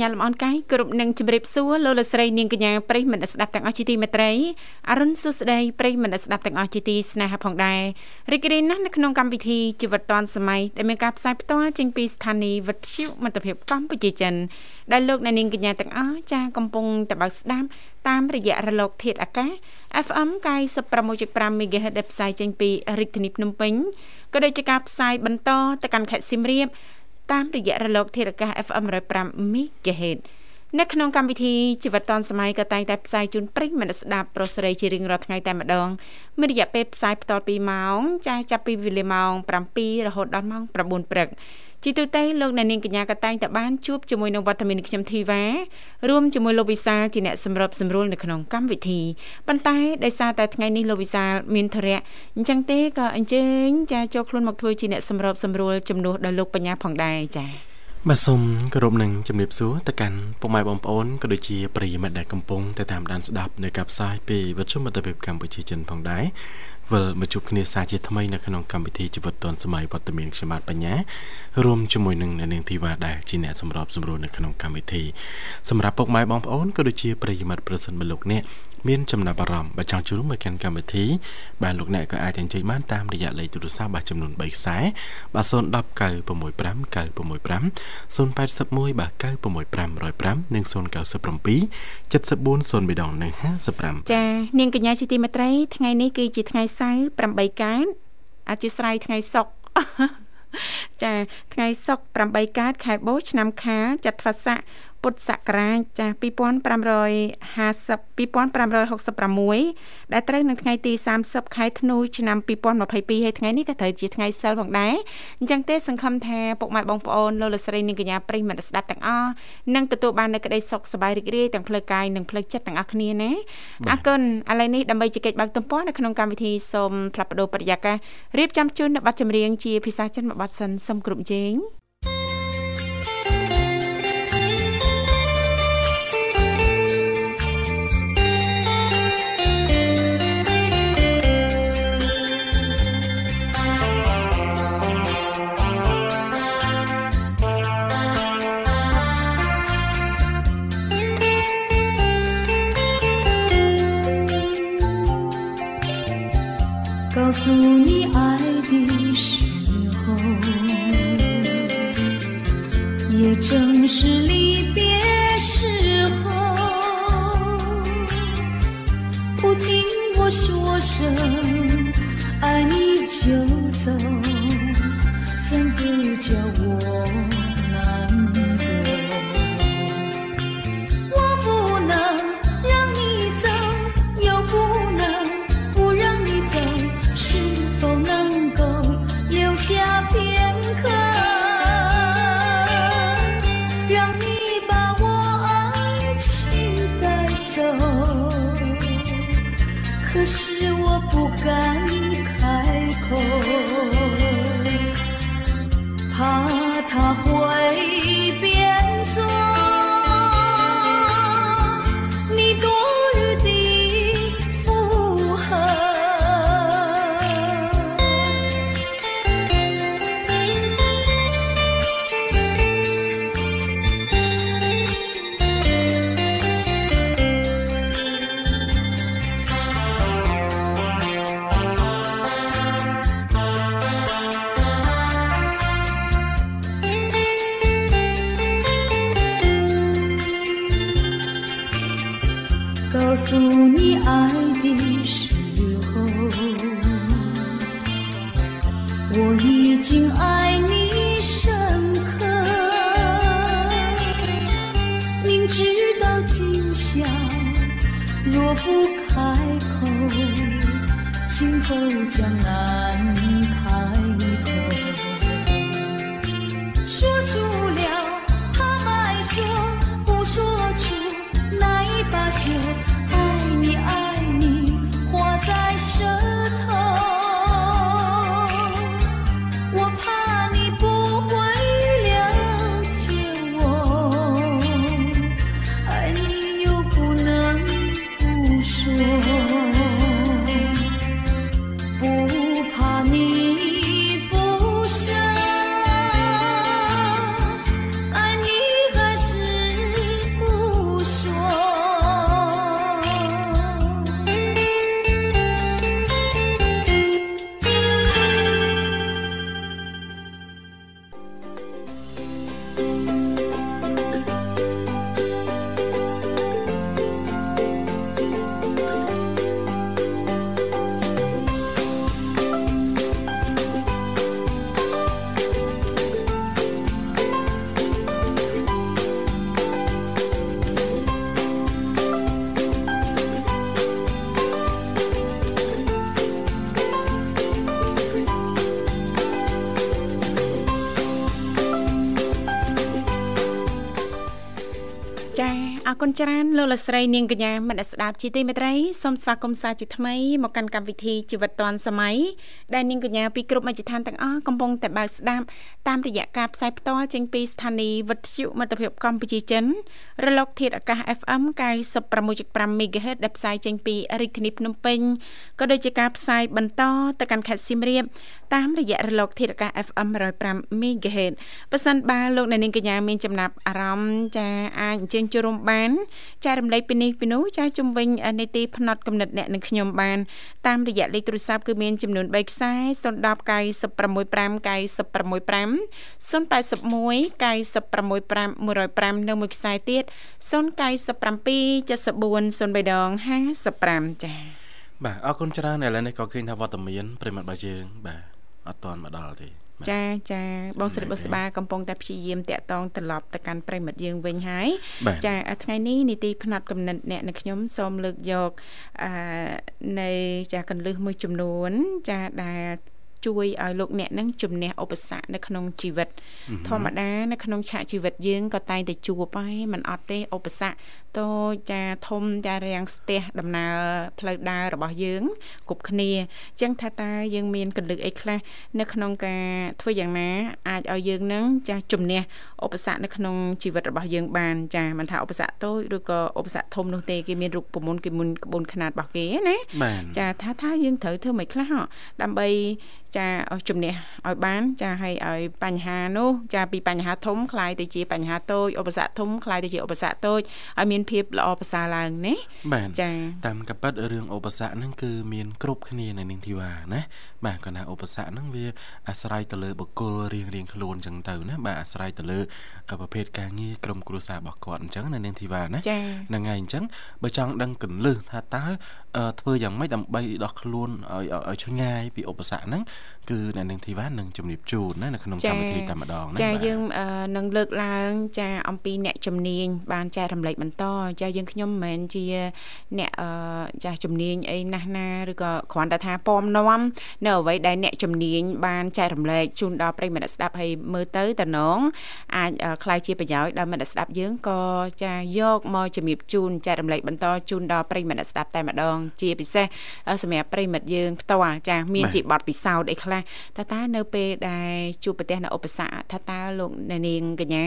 ញ្ញាតលំអរកាយគ្រប់នឹងជម្រាបសួរលោកលស្រីនាងកញ្ញាប្រិយមិត្តស្ដាប់ទាំងអស់ជាទីមេត្រីអរុនសុស្ដីប្រិយមិត្តស្ដាប់ទាំងអស់ជាទីស្នេហាផងដែររីករាយណាស់នៅក្នុងកម្មវិធីជីវិតឌွန်សម័យដែលមានការផ្សាយផ្ទាល់ចេញពីស្ថានីយ៍វិទ្យុមិត្តភាពកម្ពុជាចិនដែលលោកអ្នកនាងកញ្ញាទាំងអស់ចាកំពុងតបស្ដាប់តាមរយៈរលកធាតុអាកាស FM 96.5 MHz ដែលផ្សាយចេញពីរាជធានីភ្នំពេញក៏ដូចជាការផ្សាយបន្តទៅកាន់ខេត្តសៀមរាប តាមរយៈរលកធាតុអាកាស FM 105 MHz នៅក្នុងកម្មវិធីជីវិតឌុនសម័យក៏តែងតែផ្សាយជូនប្រិយមិត្តស្ដាប់ប្រុសស្រីជារៀងរាល់ថ្ងៃតែម្ដងមានរយៈពេលផ្សាយបន្ត2ម៉ោងចាស់ចាប់ពីវេលាម៉ោង7រហូតដល់ម៉ោង9ព្រឹក ជីទូទៅលោកអ្នកនាងកញ្ញាក៏តែងតែបានជួបជាមួយនឹងវត្តមានខ្ញុំធីវ៉ារួមជាមួយលោកវិសាលជាអ្នកសម្របសម្រួលនៅក្នុងកម្មវិធីប៉ុន្តែដោយសារតែថ្ងៃនេះលោកវិសាលមានធរៈអញ្ចឹងទេក៏អញ្ជើញចាចូលខ្លួនមកធ្វើជាអ្នកសម្របសម្រួលជំនួសដល់លោកបញ្ញាផងដែរចា៎បាទសូមគោរពនឹងជំរាបសួរទៅកាន់ពុកម៉ែបងប្អូនក៏ដូចជាប្រិយមិត្តដែលកំពុងតែតាមដានស្ដាប់នៅកັບផ្សាយពីវិទ្យុមិត្តភាពកម្ពុជាចិនផងដែរ វិលមកជួបគ្នាសាជាថ្មីនៅក្នុងកម្មវិធីជីវិតឌុនសម័យវត្តមានខ្ញុំបាទបញ្ញារួមជាមួយនឹងនាងធីវ៉ាដែលជាអ្នកសម្របសម្រួលនៅក្នុងកម្មវិធីសម្រាប់ពុកម៉ែបងប្អូនក៏ដូចជាប្រិយមិត្តប្រសិនមកលោកអ្នក មានចំណាប់អារម្មណ៍បើចង់ចូលរួមមកកាន់កម្មវិធីបាទលោកអ្នកក៏អាចអញ្ជើញបានតាមរយៈលេខទូរស័ព្ទបាទចំនួន3ខ្សែបាទ010 965 965 081បាទ96505និង097 74 0ម្ដងនិង55ចានាងកញ្ញាជាទីមេត្រីថ្ងៃនេះគឺជាថ្ងៃសៅរ៍8កើតអធិស្ឋានថ្ងៃសុក្រចាថ្ងៃសុក្រ8កើតខែបូជឆ្នាំខាលចត្វាស័ក ពុទ្ធសករាជចាស់2550 2566ដែលត្រូវនៅថ្ងៃទី30ខែធ្នូឆ្នាំ2022ហើយថ្ងៃនេះក៏ត្រូវជាថ្ងៃសិលផងដែរអញ្ចឹងទេសង្ឃឹមថាពុកម៉ែបងប្អូនលោកលស្រីនិងកញ្ញាប្រិយមិត្តស្ដាប់ទាំងអស់នឹងទទួលបាននូវក្តីសុខសប្បាយរីករាយទាំងផ្លូវកាយនិងផ្លូវចិត្តទាំងអស់គ្នាណាអរគុណឥឡូវនេះដើម្បីជែកបើកទំព័រនៅក្នុងកម្មវិធីសូមផ្លាប់បដោប្រយាកររៀបចំជូននៅប័ណ្ណចម្រៀងជាភាសាចិនមួយប័ណ្ណសិនសូមគ្រប់ជេង អរគុណច្រើនលោកលស្រីនាងកញ្ញាមនស្ដាប់ជីទីមេត្រីសូមស្វាគមន៍សាជាថ្មីមកកាន់កម្មវិធីជីវិតឌွန်សម័យដែលនាងកញ្ញាពីគ្រប់មជ្ឈដ្ឋានទាំងអស់កំពុងតែបើកស្ដាប់តាមរយៈការផ្សាយផ្ទាល់ចេញពីស្ថានីយ៍វិទ្យុមិត្តភាពកម្ពុជាចិនរលកធាតុអាកាស FM 96.5 MHz ដែលផ្សាយចេញពីរាជធានីភ្នំពេញក៏ដូចជាការផ្សាយបន្តទៅកាន់ខេត្តសៀមរាបតាមរយៈរលកធាតុអាកាស FM 105 MHz ប៉ះសិនបើលោកអ្នកនាងកញ្ញាមានចំណាប់អារម្មណ៍ចាអាចអញ្ជើញចូលរួមបានចែករំលែកពីនេះពីនោះចាជំវិញនីតិផ្នែកកំណត់អ្នកនឹងខ្ញុំបានតាមរយៈលេខទូរស័ព្ទគឺមានចំនួន3ខ្សែ010 965 965 081 965 105និងមួយខ្សែទៀត097 74 03ដង55ចា៎បាទអរគុណច្រើនឥឡូវនេះក៏ឃើញថាវត្តមានប្រិមត្តរបស់យើងបាទអត់ទាន់មកដល់ទេ ចាចាបងស្រីបុស្បាកំពុងតែព្យាយាមតាក់តងត្រឡប់ទៅកាន់ប្រិមិត្តយើងវិញហើយចាថ្ងៃនេះនីតិផ្នែកកំណត់អ្នកនៅខ្ញុំសូមលើកយកអឺនៅចាកន្លឹះមួយចំនួន ចាដែល ជួយឲ្យលោកអ្នកនឹងជំនះឧបសគ្គនៅក្នុងជីវិត ធម្មតានៅក្នុងឆាកជីវិតយើងក៏តែងតែជួបហើយมันអត់ទេឧបសគ្គតូចចាធំចារាំងស្ទះដំណើរផ្លូវដើររបស់យើងគ្រប់គ្នាអញ្ចឹងថាតើយើងមានកលឹកអីខ្លះនៅក្នុងការធ្វើយ៉ាងណាអាចឲ្យយើងនឹងចាជំនះឧបសគ្គនៅក្នុងជីវិតរបស់យើងបានចាមិនថាឧបសគ្គតូចឬក៏ឧបសគ្គធំនោះទេគេមានរូបមន្តគេមុនក្បួនខ្នាតរបស់គេណាចាថាថាយើងត្រូវធ្វើមិនខ្លះដើម្បីចាជំនះឲ្យបានចាឲ្យឲ្យបញ្ហានោះចាពីបញ្ហាធំคล้ายទៅជាបញ្ហាតូចឧបសគ្គធំคล้ายទៅជាឧបសគ្គតូចឲ្យមានភាពល្អប្រសើរឡើងណាចាតាមកប៉ិតរឿងឧបសគ្គហ្នឹងគឺមានគ្រប់គ្នានៅនាងធីវ៉ាណា បាទគាត់ថាឧបសគ្គហ្នឹងវាអាស្រ័យទៅលើបុគ្គលរៀងរៀងខ្លួនអញ្ចឹងទៅណាបាទអាស្រ័យទៅលើប្រភេទការងារក្រុមគ្រួសាររបស់គាត់អញ្ចឹងនៅនាងធីវ៉ាណាហ្នឹងហើយអញ្ចឹងបើចង់ដឹងកលឹះថាតើធ្វើយ៉ាងម៉េចដើម្បីដោះខ្លួនឲ្យឲ្យឆ្ងាយពីឧបសគ្គហ្នឹងគឺអ្នកនាងធីវ៉ានឹងជំរាបជូនណានៅក្នុងកម្មវិធីតែម្ដងណាចាយើងនឹងលើកឡើងចាអំពីអ្នកជំនាញបានចែករំលែកបន្តចាយើងខ្ញុំមិនមែនជាអ្នកចាស់ជំនាញអីណាស់ណាឬក៏គ្រាន់តែថាពំនាំនៅអ្វីដែលអ្នកជំនាញបានចែករំលែកជូនដល់ប្រិយមិត្តស្ដាប់ហើយមើលទៅតំណងអាចคล้ายជាប្រយោជន៍ដល់មិត្តស្ដាប់យើងក៏ចាយកមកជំរាបជូនចែករំលែកបន្តជូនដល់ប្រិយមិត្តស្ដាប់តែម្ដងជាពិសេសសម្រាប់ប្រិមិត្តយើងផ្ទាល់ចាមានជាបទពិសោធន៍អីខ្លះ ថាតើនៅពេលដែលជួបប្រទះនៅឧបសគ្គថាតើលោកនាងកញ្ញា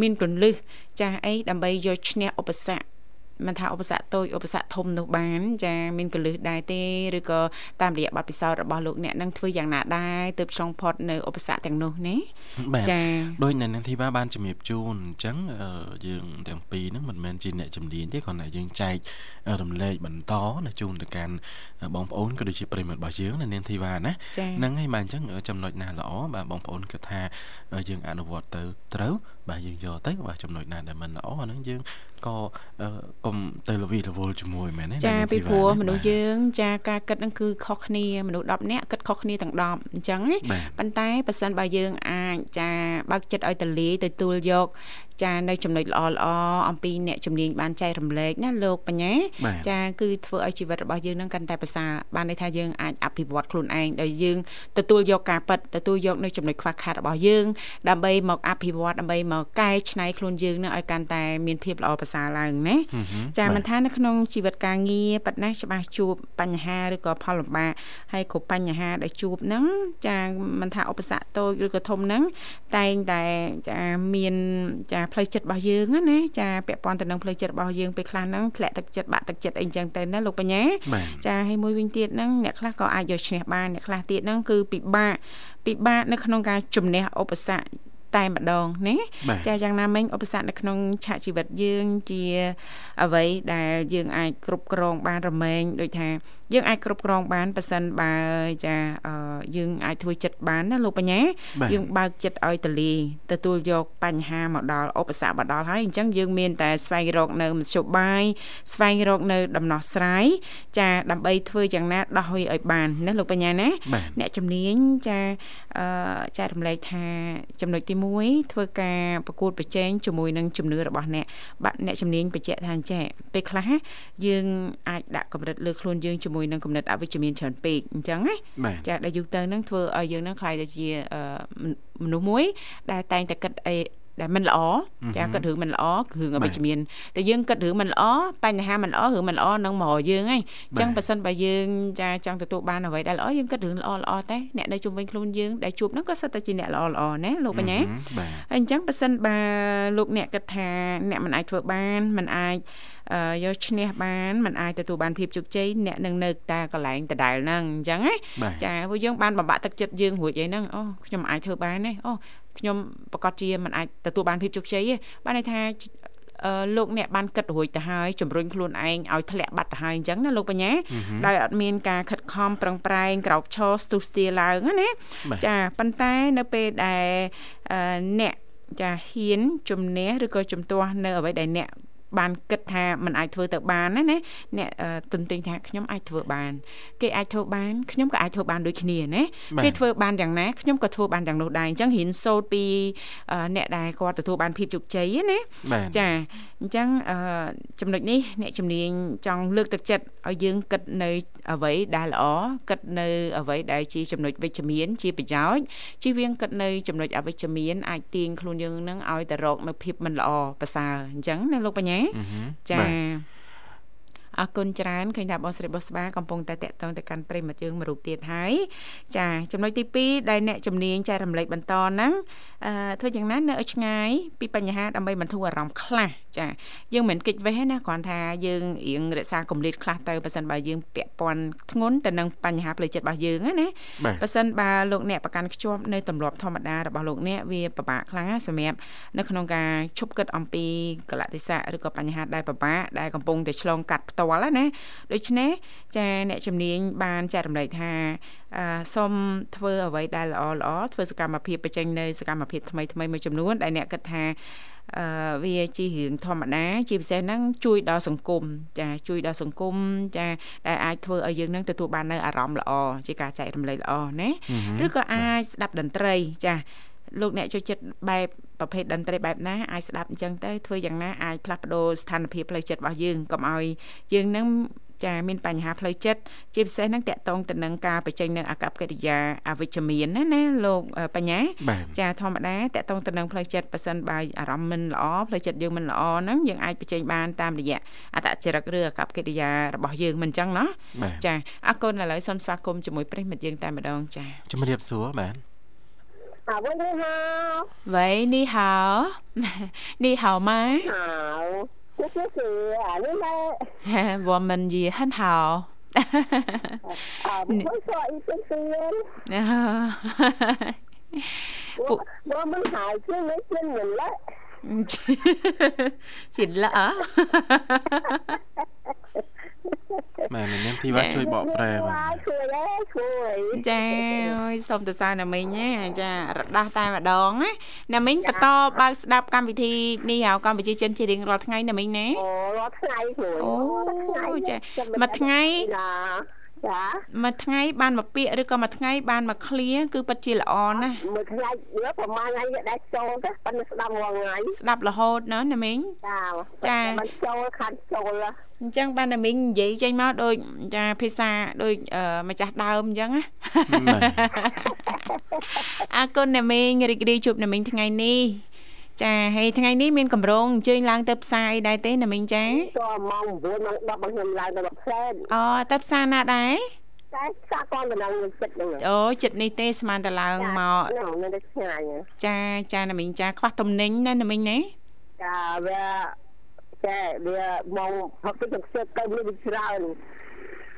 មានកលឹះចាស់អីដើម្បីយកឈ្នះឧបសគ្គ មិនថាឧបសគ្គតូចឧបសគ្គធំនោះបានចាមានកលឹះដែរទេឬក៏តាមរយៈបទពិសោធន៍របស់លោកអ្នកនឹងធ្វើយ៉ាងណាដែរទើបឆ្លងផុតនៅឧបសគ្គទាំងនោះណាចាដោយនៅនឹងធីវ៉ាបានជំរាបជូនអញ្ចឹងយើងទាំងពីរហ្នឹងមិនមែនជាអ្នកជំនាញទេគ្រាន់តែយើងចែករំលែកបន្តនៅជូនទៅកាន់បងប្អូនក៏ដូចជាប្រិមិត្តរបស់យើងនៅនាងធីវ៉ាណាហ្នឹងហើយបាទអញ្ចឹងចំណុចណាល្អបាទបងប្អូនគិតថាយើងអនុវត្តទៅត្រូវបាទយើងយកទៅបាទចំណុចណាដែលមិនល្អអាហ្នឹងយើង ក៏កុំទៅលវីរវល់ជាមួយមែនទេចាពីព្រោះមនុស្សយើងចាការគិតហ្នឹងគឺខុសគ្នាមនុស្ស10នាក់គិតខុសគ្នាទាំង10អញ្ចឹងប៉ុន្តែប៉ះសិនបើយើងអាចចាបើកចិត្តឲ្យតលាយទទួលយក ចានៅចំណុចល្អល្អអំពីអ្នកជំនាញបានចែករំលែកណាលោកបញ្ញាចាគឺធ្វើឲ្យជីវិតរបស់យើងនឹងកាន់តែប្រសើរបានន័យថាយើងអាចអភិវឌ្ឍខ្លួនឯងដោយយើងទទួលយកការប៉ັດទទួលយកនៅចំណុចខ្វះខាតរបស់យើងដើម្បីមកអភិវឌ្ឍដើម្បីមកកែច្នៃខ្លួនយើងនឹងឲ្យកាន់តែមានភាពល្អប្រសើរឡើងណាចាមិនថានៅក្នុងជីវិតការងារប៉ັດណាច្បាស់ជួបបញ្ហាឬក៏ផលលំបាកហើយគ្រប់បញ្ហាដែលជួបហ្នឹងចាមិនថាឧបសគ្គតូចឬក៏ធំហ្នឹងតែងតែចាមានចាផ្លូវចិត្តរបស់យើងណាចាពាក់ព័ន្ធទៅនឹងផ្លូវចិត្តរបស់យើងពេលខ្លះហ្នឹងធ្លាក់ទឹកចិត្តបាក់ទឹកចិត្តអីចឹងទៅណាលោកបញ្ញាចាហើយមួយវិញទៀតហ្នឹងអ្នកខ្លះក៏អាចយកឈ្នះបានអ្នកខ្លះទៀតហ្នឹងគឺពិបាកពិបាកនៅក្នុងការជំនះឧបសគ្គ តែម្ដងណាចាយ៉ាងណាមិញឧបសគ្គនៅក្នុងឆាកជីវិតយើងជាអ្វីដែលយើងអាចគ្រប់គ្រងបានរមែងដូចថាយើងអាចគ្រប់គ្រងបានប៉ះសិនបើចាយើងអាចធ្វើចិត្តបានណាលោកបញ្ញាយើងបើកចិត្តឲ្យតលីទទួលយកបញ្ហាមកដល់ឧបសគ្គមកដល់ហើយអញ្ចឹងយើងមានតែស្វែងរកនៅមធ្យោបាយស្វែងរកនៅដំណោះស្រាយចាដើម្បីធ្វើយ៉ាងណាដោះវាឲ្យបានណាលោកបញ្ញាណាអ្នកជំនាញចាចែករំលែកថាចំណុចទី1ធ្វើការប្រកួតប្រជែងជាមួយនឹងជំនឿរបស់អ្នកបាក់អ្នកជំនាញបញ្ជាក់ថាអញ្ចេះពេលខ្លះយើងអាចដាក់កម្រិតលើខ្លួនយើងជាមួយនឹងកម្រិតអវិជ្ជមានច្រើនពេកអញ្ចឹងណាចាដែលយូរទៅនឹងធ្វើឲ្យយើងនឹងខ្លាយទៅជាមនុស្សមួយដែលតែងតែគិតអី ដែលមិនល្អចាគិតរឿងមិនល្អរឿងអវិជ្ជមានតែយើងគិតរឿងមិនល្អបញ្ហាមិនល្អរឿងមិនល្អនឹងមករយើងហើយអញ្ចឹងបើសិនបើយើងចាចង់ទទួលបានអ្វីដែលល្អយើងគិតរឿងល្អល្អតែអ្នកនៅជុំវិញខ្លួនយើងដែលជួបហ្នឹងក៏សិតតែជាអ្នកល្អល្អណាលោកបញ្ញាហើយអញ្ចឹងបើសិនបើលោកអ្នកគិតថាអ្នកមិនអាចធ្វើបានមិនអាចយកឈ្នះបានมันអាចទទួលបានភាពជោគជ័យអ្នកនឹងនៅតែកន្លែងដដែលហ្នឹងអញ្ចឹងណាចាព្រោះយើងបានបំបាក់ទឹកចិត្តយើងរួចអីហ្នឹងអូខ្ញុំអាចធ្វើបានទេអូ ខ្ញុំប្រកាសជាมันអាចទទួលបានភាពជោគជ័យទេបានន័យថាអឺលោកអ្នកបានគិតរួចទៅហើយជំរុញខ្លួនឯងឲ្យធ្លាក់បាត់ទៅហើយអញ្ចឹងណាលោកបញ្ញាដោយអត់មានការខិតខំប្រឹងប្រែងក្រោកឈរស្ទុះស្ទាឡើងណាចាប៉ុន្តែនៅពេលដែលអ្នកចាហ៊ានជំនះឬក៏ជំទាស់នៅអ្វីដែលអ្នក បានគិតថាมันអាចធ្វើទៅបានណាណាអ្នកទន្ទិញថាខ្ញុំអាចធ្វើបាន គេអាចធ្វើបានខ្ញុំក៏អាចធ្វើបានដូចគ្នាណាគេធ្វើបានយ៉ាងណាខ្ញុំក៏ធ្វើបានយ៉ាងនោះដែរអញ្ចឹងរៀនសូត្រពីអ្នកដែលគាត់ទទួលបានភាពជោគជ័យណាចា អញ្ចឹងចំណុចនេះអ្នកជំនាញចង់លើកទឹកចិត្តឲ្យយើងគិតនៅអ្វីដែលល្អគិតនៅអ្វីដែលជាចំណុចវិជ្ជមាន ជាប្រយោជន៍ជៀសវាងគិតនៅចំណុចអវិជ្ជមានអាចទាញខ្លួនយើងនឹងឲ្យទៅរកនៅភាពមិនល្អប្រសើរអញ្ចឹងណាលោកបញ្ញាចា អរគុណច្រើនឃើញថាបងស្រីបុស្បាកំពុងតែតាក់ទងទៅកាន់ប្រិមិត្តយើងមួយរូបទៀតហើយចាចំណុចទី2ដែលអ្នកជំនាញចែករំលែកបន្តហ្នឹងអឺធ្វើយ៉ាងណានៅឲ្យឆ្ងាយពីបញ្ហាដើម្បីបន្ធូរអារម្មណ៍ខ្លះចាយើងមិនកិច្ចវេះណាគ្រាន់ថាយើងរៀងរក្សាកម្រិតខ្លះទៅប៉ះសិនបើយើងពាក់ព័ន្ធធ្ងន់ទៅនឹងបញ្ហាផ្លូវចិត្តរបស់យើងណាប៉ះសិនបើលោកអ្នកប្រកាន់ខ្ជាប់នៅទម្លាប់ធម្មតារបស់លោកអ្នកវាពិបាកខ្លាំងណាសម្រាប់នៅក្នុងការឈប់គិតអំពីកលៈទេសៈឬក៏បញ្ហាដែលពិបាកដែលកំពុងតែឆ្លងកាត់ផ្ទាល់ណាដូច្នេះចាអ្នកជំនាញបានចែករំលែកថាសូមធ្វើអ្វីដែលល្អល្អធ្វើសកម្មភាពបញ្ចេញនៅសកម្មភាពថ្មីថ្មីមួយចំនួនដែលអ្នកគិតថាអឺវាជារឿងធម្មតាជាពិសេសហ្នឹងជួយដល់សង្គមចាជួយដល់សង្គមចាដែលអាចធ្វើឲ្យយើងនឹងទទួលបាននៅអារម្មណ៍ល្អជាការចែករំលែកល្អណាឬក៏អាចស្ដាប់តន្ត្រីចា លោកអ្នកចូលចិត្តបែបប្រភេទតន្ត្រីបែបណាអាចស្ដាប់អញ្ចឹងទៅធ្វើយ៉ាងណាអាចផ្លាស់ប្ដូរស្ថានភាពផ្លូវចិត្តរបស់យើងកុំឲ្យយើងនឹងចាមានបញ្ហាផ្លូវចិត្តជាពិសេសហ្នឹងតកតងទៅនឹងការបញ្ចេញនៅអាកប្បកិរិយាអវិជ្ជមានណាណាលោកបញ្ញាចាធម្មតាតកតងទៅនឹងផ្លូវចិត្តប៉ះសិនបើអារម្មណ៍មិនល្អផ្លូវចិត្តយើងមិនល្អហ្នឹងយើងអាចបញ្ចេញបានតាមរយៈអត្តចរិតឬអាកប្បកិរិយារបស់យើងមិនអញ្ចឹងណាចាអរគុណឥឡូវសូមស្វាគមន៍ជាមួយប្រិមិត្តយើងតែម្ដងចាជំរាបសួរបាទ 啊，喂，你好。喂，你好，你好吗？好。谢谢啊，你们。我们也很好。啊，不会说一件事。啊。我我们还是没见人了。 Xịn lỡ មែនមានធីវ៉ាជួយបកប្រែបាទជួយដែរជួយចាអើយសូមទៅសារណាមីងណាចារដាស់តែម្ដងណាណាមីងបន្តបើកស្ដាប់កម្មវិធីនេះហៅកម្ពុជាចិនជារៀងរាល់ថ្ងៃណាមីងណាអូរាល់ថ្ងៃជួយអូចាមួយថ្ងៃ ចាមួយថ្ងៃបានមួយពាក្យឬក៏មួយថ្ងៃបានមួយឃ្លាគឺពិតជាល្អណាស់មួយថ្ងៃវាប្រហែលថ្ងៃដែលចូលទៅប៉ុន្តែស្ដាប់រាល់ថ្ងៃស្ដាប់រហូតណាណាមីងចាចាមិនចូលខាត់ចូលអញ្ចឹងបានតែមីងនិយាយចេញមកដូចចាភាសាដូចម្ចាស់ដើមអញ្ចឹងណាអរគុណណាមីងរីករាយជួបណាមីងថ្ងៃនេះ ចាហើយថ្ងៃនេះមានកម្រងអញ្ជើញឡើងទៅផ្សារដែរទេណាមីងចាតម៉ោង9ម៉ោង10របស់ខ្ញុំឡើងទៅផ្សារអូទៅផ្សារណាដែរតែសាកនដំណឹងចិត្តហ្នឹងអូចិត្តនេះទេស្មានតែឡើងមកនៅនៅឆ្ងាយចាចាណាមីងចាខ្វះទំនិញណាណាមីងណាចាវាចាវាមកហកទឹកទឹកទៅមានច្រើន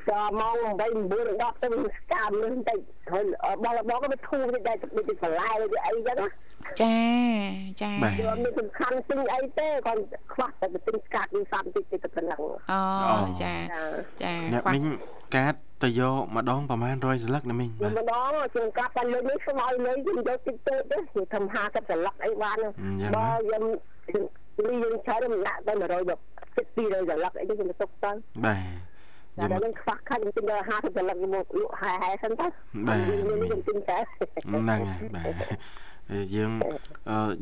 ដល់ម៉ោង8 9 10ទៅស្កាមនេះបន្តិចហើយបលបងក៏វាធូរទៅដែរដូចបន្លែឬអីចឹងណាចាចាវាមានសំខាន់ទិញអីទេគាត់ខ្វះតែទិញស្កាត់នេះសាប់តិចតិចទៅប៉ុណ្ណឹងអូចាចាអ្នកមីងកាតទៅយកម្ដងប្រហែល100សន្លឹកណាមីងម្ដងជាងកាត់តែលើនេះស្មោយលេខ្ញុំយកតិចតូចទេគឺធ្វើ50សន្លឹកអីបានបើខ្ញុំលីយើងច្រើនមិនដាក់ទៅ100ដល់200សន្លឹកអីខ្ញុំទៅទុកទៅបាទ តែយើងខ្វះខាត់យើងទិញដល់50សន្លឹកមកលក់ហែហែសិនទៅបាទយើងទិញតែហ្នឹងហើយបាទយើង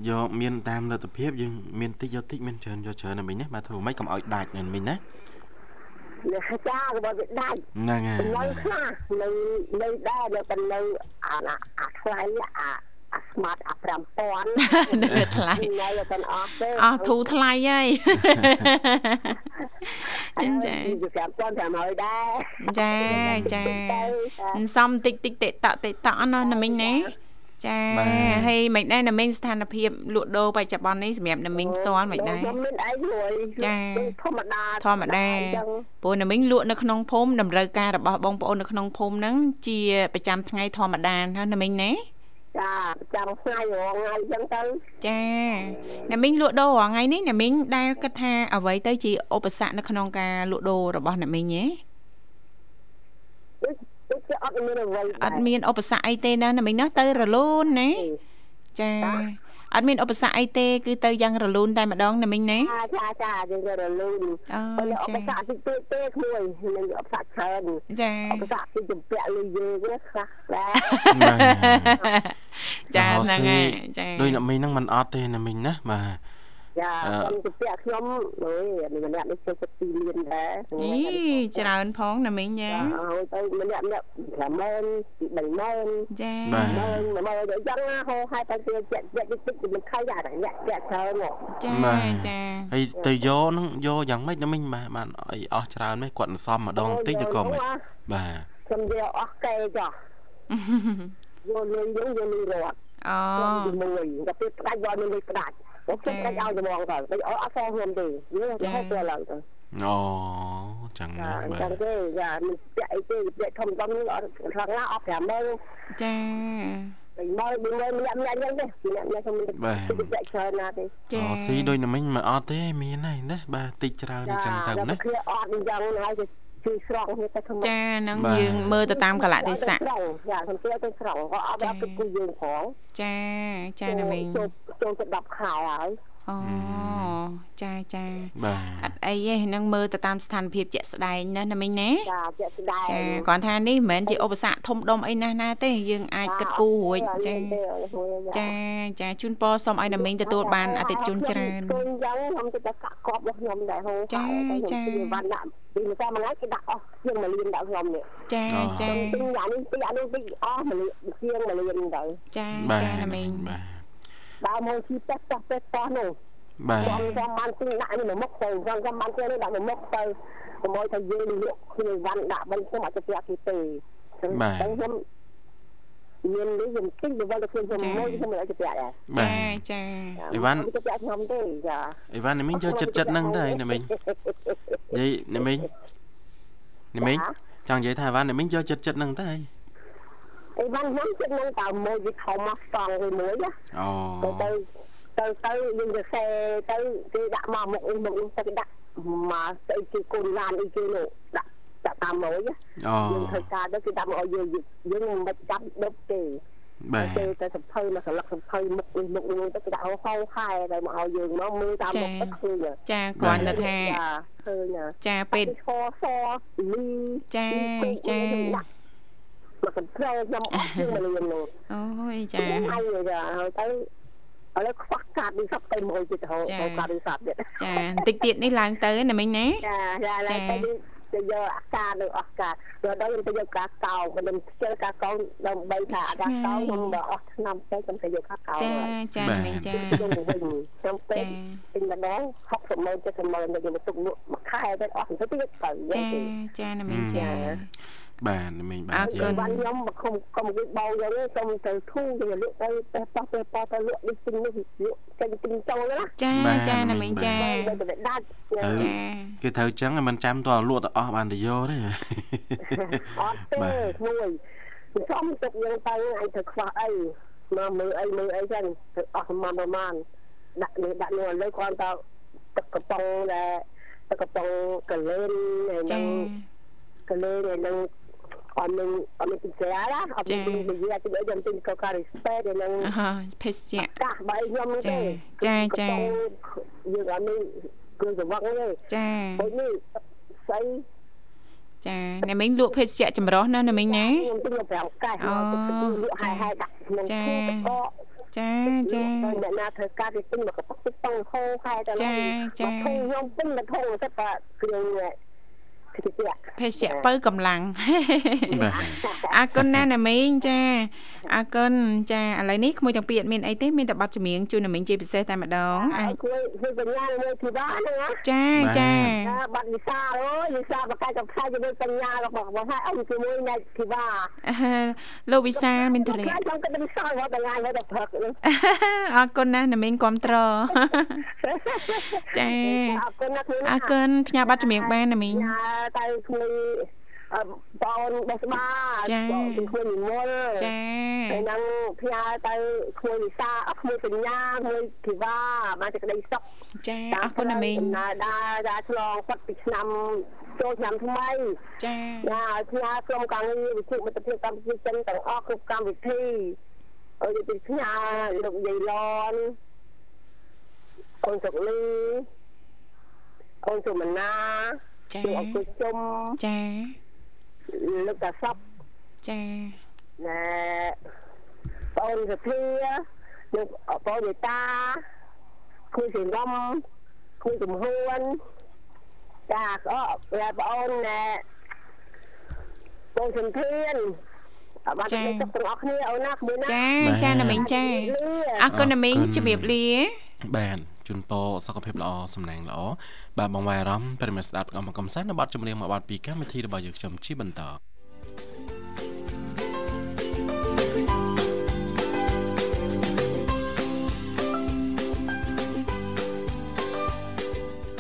យកមានតាមលទ្ធភាពយើងមានតិចយកតិចមានច្រើនយកច្រើនណាមិញណាបាទធ្វើម៉េចកុំឲ្យដាច់ណាមិញណាចារបស់វាដាច់ហ្នឹងហើយនៅខ្លះនៅនៅដែរនៅប៉ុណ្ណឹងអាអាថ្លៃអា អាសស្មាតអា5000នៅថ្លៃថ្ងៃទៅអស់ទេអស់ធូរថ្លៃហើយចាពី5000តាមហើយដែរចាចាសំតិចតិចតិតតិតអណោះណាមីងណាចាហើយមិនដែរណាមីងស្ថានភាពលក់ដូរបច្ចុប្បន្ននេះសម្រាប់ណាមីងផ្ទាល់មិនដែរខ្ញុំមានអីមួយចាធម្មតាធម្មតាព្រោះណាមីងលក់នៅក្នុងភូមិតម្រូវការរបស់បងប្អូននៅក្នុងភូមិហ្នឹងជាប្រចាំថ្ងៃធម្មតាណាណាមីងណា ចាចាំថ្ងៃរងថ្ងៃអញ្ចឹងទៅចាណាមីងលក់ដូររាល់ថ្ងៃនេះណាមីងដែលគិតថាអ្វីទៅជាឧបសគ្គនៅក្នុងការលក់ដូររបស់ណាមីងហ៎ដូចជាអត់មានអ្វីអត់មានឧបសគ្គអីទេណាណាមីងណាទៅរលូនណាចា អត់មានឧបសគ្គអីទេគឺទៅយ៉ាងរលូនតែម្ដងណាមីងណាចាចាចាយើងក៏រលូនអូអឺឧបចាសគ្គតិចតួចទេក្មួយនឹងឧបសគ្គច្រើនចាឧបសគ្គគឺចម្ពាក់លើយើងណាខ្លះដែរចាហ្នឹងហើយចាដោយអ្នកមីងហ្នឹងមិនអត់ទេអ្នកមីងណាបាទ ចាខ្ញុំចម្ពាក់ខ្ញុំអើយម្នាក់នេះចូលចិត្ត2លានដែរអីច្រើនផងណាមីងចាចាហើយទៅម្នាក់ម្នាក់50000ពី30000ចាបាទមើលមើលអញ្ចឹងណាហោហើយតែជាជាជាតិចតិចមិនខៃអាអ្នកជាច្រើនមកចាបាទចាហើយទៅយកហ្នឹងយកយ៉ាងម៉េចអ្នកមីងបាទបានអីអស់ច្រើនម៉េចគាត់សំម្ដងតិចទៅក៏មិនបាទខ្ញុំយកអស់កែចុះយកលុយយើងយកលុយរត់អូខ្ញុំទីមួយតែពេលផ្ដាច់យកលុយផ្ដាច់ ខ្ញុំផ្ដាច់ឲ្យត្មងទៅតែអត់អត់សងខ្ញុំទេយើងទៅហៅទៅឡើងទៅអូចឹងចាណាអញ្បាចឹទងទេចាមិនពាក់អីទេពាក់ធំធំនេះអត់ខ្លាំងណាស់អស់50000ចាតែមើលមើលម្នាក់ម្នាក់អញ្ចឹងទេម្នាក់ម្នាក់ខ្ញុំមិនពាក់ច្រើនណាទេចាអូស៊ីដោយអ្នកមីងមិនអត់ទេមានហើយណាបាទតិចច្រើនអញ្ចឹងទៅណាគឺអត់អញ្ចឹងហើយគឺជួយស្រង់នេះទៅធម្មតាចាហ្នឹងបាទយើងមើលទៅតាមកលៈទេសៈចាខ្ញុំទៅទៅស្រង់ក៏អត់ដល់គឺគឺយើងផងចាចាណាមីង ចូលចូលទៅ10ខែហើយអូចាចាបាទអត់អីទេហ្នឹងមើលទៅតាមស្ថានភាពជាក់ស្ដែងណាណាមីងណាចាជាក់ស្ដែងចាគ្រាន់ថានេះមិនមែនជាឧបសគ្គធំដុំអីណាស់ណាទេយើងអាចគិតគូររួចចាចាចាជូនពរសូមឲ្យណាមីងទទួលបានអតិថិជនច្រើនខ្ញុំយ៉ាងខ្ញុំទៅតែកាក់កប់របស់ខ្ញុំដែរហូរវណ្ណៈពីម្សិលមួយថ្ងៃគេដាក់អស់ជាង1លានដាក់ខ្ញុំនេះចាចាទិញយ៉ាងនេះពីអានេះពីអស់1លានជាង1លានទៅចាបាទចាណាមីងបាទ ដើរមកជីពេះតោះពេះតោះនោះបាទខ្ញុំចាំបានទិញដាក់នេះមកមុខទៅខ្ញុំចាំបានទិញនេះដាក់មកមុខទៅកុំឲ្យថាយើងលក់គ្នាវ៉ាន់ដាក់បិណ្ឌខ្ញុំអត់ទៅពាក់គេទេខ្ញុំមាននេះខ្ញុំទិញទៅវល់ទៅខ្ញុំមួយខ្ញុំមិនឲ្យទៅពាក់ដែរបាចាទចាអីវ៉ាន់ទៅពាក់ខ្ញុំទេចាអីវ៉ាន់អ្នកមីងយកចិត្តចិត្តហ្នឹងទៅអ្នកមីងនិយាយអ្នកមីងអ្នកមីងចង់និយាយថាអីវ៉ាន់អ្នកមីងយកចិត្តចិត្តហ្នឹងទៅ អីវ៉ាន់ខ្ញុំចិត្តនឹងតើមួយវាខំមកស្តង់វាមួយណាអូទៅទៅទៅយើងទៅសេទៅគេដាក់មកមុខនេះមុខនេះទៅគេដាក់មកស្អីគេកូនឡានអីគេនោះដាក់ដាក់តាមមួយណាអូយើងធ្វើការទៅគេដាក់មកឲ្យយើងយើងមិនបាច់ចាប់ដប់ទេបាទទៅទៅសភៅមកស្លឹកសភៅមុខនេះមុខនេះទៅគេដាក់ហោហោខែទៅមកឲ្យយើងមកមើលតាមមុខទៅឃើញចាគ្រាន់តែថាឃើញចាពេលឈរសលីចាចា មកកំភ្លើខ្ញុំអស់ជាងមួយលាននោះអូយចាហើយហើយទៅឥឡូវខ្វះកាតនេះសពទៅមួយទៀតហៅកាតនេះសពទៀតចាបន្តិចទៀតនេះឡើងទៅណាមីងណាចាចាឡើងទៅទៅយកអាការនៅអស់ការយកដល់ខ្ញុំទៅយកការកោខ្ញុំខ្ជិលការកោដើម្បីថាអាការកោខ្ញុំបើអស់ឆ្នាំទៅខ្ញុំទៅយកការកោចាចាណាមីងចាខ្ញុំទៅវិញខ្ញុំពេចាកពេញម្ដង60ម៉ឺន70ម៉ឺនទៅយកទុកលក់មួយខែទៅអស់ទៅទៀតទៅចាចាណាមីងចា បាទអ្នកមីងបាអទរយើគុងណបានខ្ញុំមកគុំគុំគេបោយ៉ាងនេះខ្ញុំទៅធូរទៅលក់ទៅទៅប៉ះទៅប៉ះទៅលក់នេះទិញនេះលក់ចេញទិញចូលណាចាចាណាមីងចាទៅទៅដាច់ចាគេត្រូវចឹងឲ្យមិនចាំតើលក់ទៅអស់បានទៅយកទេអត់ទេមួយខ្ញុំទុកយើងទៅអញទៅខ្វះអីមកមើលអីមើលអីចឹងទៅអស់ប្រមាណប្រមាណដាក់នេះដាក់នោះឥឡូវគ្រាន់តែទឹកកំប៉ុងដែលទឹកកំប៉ុងកលែនហើយចានឹងកលែនហើយនឹង អត់នឹងអត់នឹងពិចារណាអត់នឹងនិយាយទៅខ្ញុំទិញកូការីស្ពេហើយនឹងអឺភេសជ្ជៈកាសបើខ្ញុំនេះទេចាចាយើងអត់មានគឺសង្វឹងទេចាដូចនេះស្អីចាណាមីងលក់ភេសជ្ជៈចម្រោះណាណាមីងណាខ្ញុំទិញទៅ5កែមកទៅលក់ហើយហើយដាក់ក្នុងចាទូក៏ចាចាអ្នកណាធ្វើការគេទិញមកកប៉ុកទឹកតង់ហូរហើយទៅចាចាធុងខ្ញុំទិញមកធុងទៅតែគ្រឿងគ្តិច ភេសជ្ជៈបើកម្លាំងបាទអរគុណណាស់ណាមីងចាអរគុណចាឥឡូវនេះក្មួយទាំងពីរអត់មានអីទេមានតែប័ណ្ណចម្រៀងជូនណាមីងជាពិសេសតែម្ដងអាអាចយជួយជួយបញ្ញាមួយធីបាហ្នឹងណាចាចាបាត់វិសាអូយវិសាបកាយកំខែជាមួយបញ្ញារបស់របស់ហើយអង្គជាមួយអ្នកធីបាអឺលោកវិសាលមានតរិយខ្ញុំគិតថាវិសារបស់ថ្ងៃហើយតែព្រឹកនេះអរគុណណាស់ណាមីងគាំទ្រចាអរគុណណាស់គ្រូអរគុណផ្ញើប័ណ្ណចម្រៀងបានណាមីងញ៉ាទៅជួយអឺបងបេះស្បាចាបងជួយនិមលចាហើយនឹងផ្ញើទៅក្មួយវិសាអក្មួយបញ្ញាក្មួយធីបាបានតែក្តីសុខចាអរគុណណាមីងដំណើរដើរដើរឆ្លងផុតពីឆ្នាំចូលឆ្នាំថ្មីចាចាឲ្យផ្ញើក្រុមការងារវិទ្យុមិត្តភាពកម្ពុជាចិនទាំងអស់គ្រប់កម្មវិធីអរគុណផ្ញើលោកយាយឡនអូនសុកលីអូនសុមណា ចាលោកអង្គុយជុំចាលោកតាសពចាណែបងសុធាលោកបងនេតាគូសិរំគូចំហួនចាអរបងអូនណែបងសំធានបាទសុខទាំងអស់គ្នាអូនណាក្មួយណាចាចាណាមីងចាអរគុណណាមីងជំរាបលា បាទជូនពរសុខភាពល្អសំណាងល្អ បាទបងវាយអារម្មណ៍ប្រិមត្តស្ដាប់កំកំសាន្តនៅប័ណ្ណចម្រៀងមួយប័ណ្ណពីកម្មវិធីរបស់យើងខ្ញុំជាបន្ត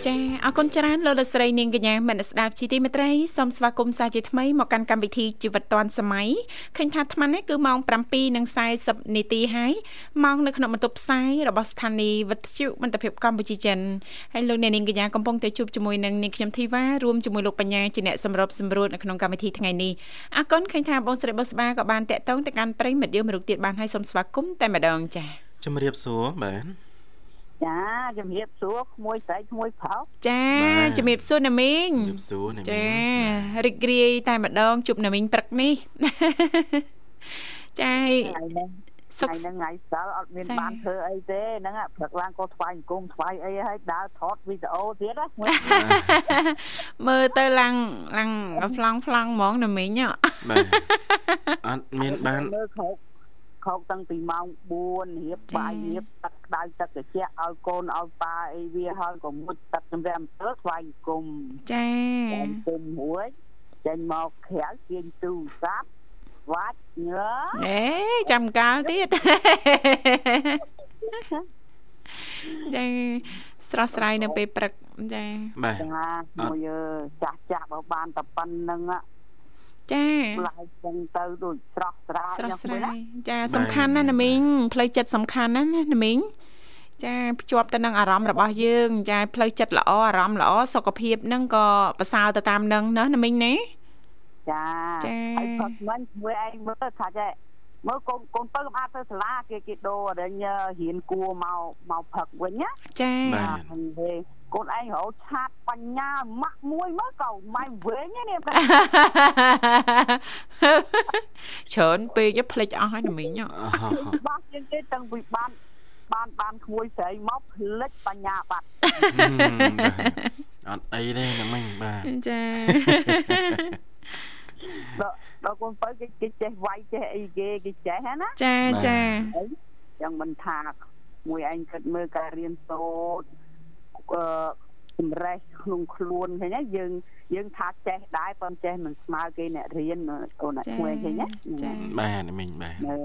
ចាអរគុណច្រើនលោកលោកស្រីនាងកញ្ញាមនស្ដាប់ជីទីមេត្រីសូមស្វាគមន៍សាជាថ្មីមកកាន់កម្មវិធីជីវិតឌွန်សម័យឃើញថាអាត្មានេះគឺម៉ោង7:40នាទីហើយម៉ោងនៅក្នុងបន្ទប់ផ្សាយរបស់ស្ថានីយ៍វិទ្យុមិត្តភាពកម្ពុជាចិនហើយលោកអ្នកនាងកញ្ញាកំពុងតែជួបជាមួយនឹងនាងខ្ញុំធីវ៉ារួមជាមួយលោកបញ្ញាជាអ្នកសម្របសម្រួលនៅក្នុងកម្មវិធីថ្ងៃនេះអរគុណឃើញថាបងស្រីបុស្បាក៏បានតាក់ទងទៅកាន់ប្រិយមិត្តយើងមរុកទៀតបានហើយសូមស្វាគមន៍តែម្ដងចា៎ជំរាបសួរបាទ ចាជំរាបសួរក្មួយស្រីក្មួយប្រុសចាបាទជំរាបសួរណាមីងជំរាបសួរណាមីងចាបាទរីករាយតែម្ដងជួបណាមីងព្រឹកនេះចាហើយថ្ងៃហ្នឹងសុខថ្ងៃហ្នឹងថ្ងៃសិលអត់មានសែបានធ្វើអីទេហ្នឹងអាព្រឹកឡើងក៏ថ្វាយអង្គមថ្វាយអីហើយដើរថតវីដេអូទៀតណាមួយមើលទៅឡើងឡើងប្លង់ប្លង់ហ្មងណាមីងហ៎បាទអត់មានបានមើលខោក ខោកតាំងពីម៉ោង4រៀបបាយរៀបទឹកក្តៅទឹកត្រជាក់ឲ្យកូនឲ្យប៉ាអីវាហើយក៏មុជទឹកជំរាំទៅថ្វាយអង្គមចាអង្គមរួចចេញមកក្រៅទាញទូរស័ព្ទវាច់ញើអេចាំកាលទៀតចាស្រស់ស្រាយនៅពេលព្រឹកចាបាទចាមួយអើចាស់ចាស់បើបានតែប៉ុណ្្នឹងอะ ចាផ្លែចឹងទៅដូចស្រស់ស្រាយស្រស់ស្រាហ្នឹងយចាសំខាន់ណាស់ណាមីងផ្លូវចិត្តសំខាន់ណាស់ណាណាមីងចាភ្ជាប់ទៅនឹងអារម្មណ៍របស់យើងចាផ្លូវចិត្តល្អអារម្មណ៍ល្អសុខភាពហ្នឹងក៏ប្រសើរទៅតាមនឹងណាណាមីងណាចាចាហើយផឹកមិញមួយឯងមើលថាចេះមើលកូនកូនពៅអាចទៅសាលាគេគេដូរអរិញរៀនគួរមកមកផឹកវិញណាចាបាទហ្នឹងទេ កូនឯងរហូតឆាតបញ្ញាម៉ាក់មួយមើលក៏ម៉ៃវែងនេះច្រើនពេកផ្លេចអស់ហើយណាមីងហ៎អហបាស់ជាងគេតាំងពីបានបានបានក្មួយស្រីមកផ្លិចបញ្ញាបាត់អត់អីទេណាមីងបាទចាដល់ដល់កូនពៅគេគេចេះវាយចេះអីគេគេចេះហ្នឹងណាចាចាចឹងមិនថាមួយឯងគិតមើលការរៀនសូត្រ អឺសម្រេចក្នុងខ្លួនឃើញណាយើងយើងថាចេះដែរប៉ុន្តែចេះមិនស្មើគេអ្នករៀនអូនអ្នកឈ្មោះឃើញណាចាបាទណាមីងបាទនៅ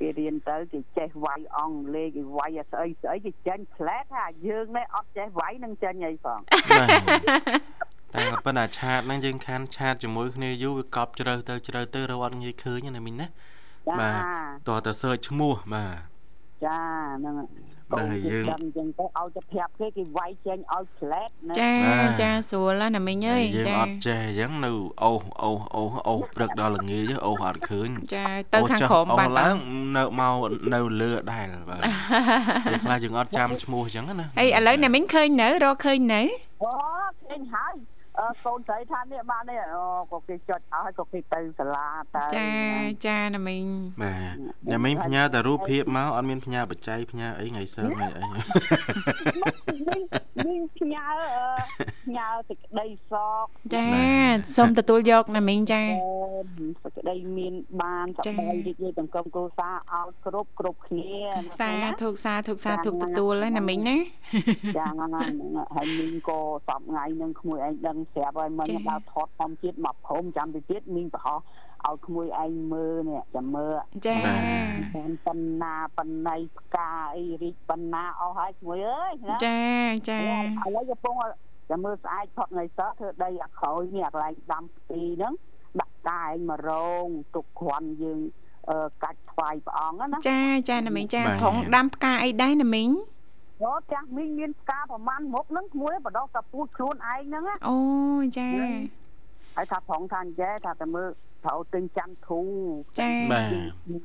គេរៀនទៅគេចេះវាយអង់គ្លេសគេវាយអាស្អីស្អីគេចាញ់ផ្លែតថាយើងនេះអត់ចេះវាយនឹងចាញ់អីផងបាទតែក៏ប៉ុន្តែឆាតហ្នឹងយើងខានឆាតជាមួយគ្នាយូរវាកប់ជ្រៅទៅជ្រៅទៅរកអត់ងាយឃើញណាមីងណាចាបាទតោះតែ search ឈ្មោះបាទចាហ្នឹង បាទយើងដឹងចឹងទៅឲ្យទៅប្រាប់គេគេវាយចេញឲ្យផ្លែតណាចាបាទចាស្រួលណាស់ណាមីងអើយយើងចាអត់ចេះអញ្ចឹងនៅអូសអូសអូសអូសព្រឹកដល់ល្ងាចអូសអត់ឃើញចាទៅខាងក្រោមអូបាសត់ឡើងនៅមកនៅលើដែរបាទពេលខ្លះយើងអត់ចាំឈ្មោះអញ្ចឹងណាហើយឥឡូវណាមីងឃើញនៅរកឃើញនៅអូឃើញហើយ អឺកូនស្រីថានេះបាននេះអូក៏គេចុចឲ្យក៏គេទៅសាលាទៅចាចាណាមីងបាទអ្នកមីងផ្ញើតែរូបភាពមកអត់មានផ្ញើបច្ច័យផ្ញើអីថ្ងៃសិលថ្ងៃអីមីងមីងផ្ញើអឺផ្ញើសេចក្តីសោកចាសូមទទួលយកណាមីងចាសេចក្តីមានបានសចា៎ប្បាយរីករាយទាំងក្រុមគ្រួសារឲ្យគ្រប់គ្រប់គ្នាសាណាធុកសាធុកសាធុកទទួលហើយណាមីងណាចាហ្នឹងហើយមីងក៏សពថ្ងៃនឹងក្មួយឯងដឹងស្រាប់ហើយមិញចា៎ដល់ថតធម្មជាតិមកព្រមចាំទៅទៀតមីងប្រហោះឲ្យក្មួយឯងមើលនេះចាំមើលចាបាទបានបណ្ណាបណ្ណៃផ្កាអីរីកបណ្ណាអស់ហើយក្មួយអើយណាចាចាឥឡូវកំពុងចាំមើលស្អាតផុតថ្ងៃសោះធ្វើដីអាក្រោយនេះអាកន្លែងដាំផ្ទីហ្នឹងដាក់កាយមករងទុកគ្រាន់យើងអឺកាច់ថ្វាយព្រះអង្គណាចាចាណាមីងចាបាទផងដាំផ្កាអីដែរណាមីង អូចាស់មីងមានផ្កាប្រមាណមុខហ្នឹងក្មួយបដោះតែពូជខ្លួនឯងហ្នឹងណាអូចាហើយថាផងថាអញ្ចេះថាតែមើលត្រូវទិញច័ន្ទធូចាបាទ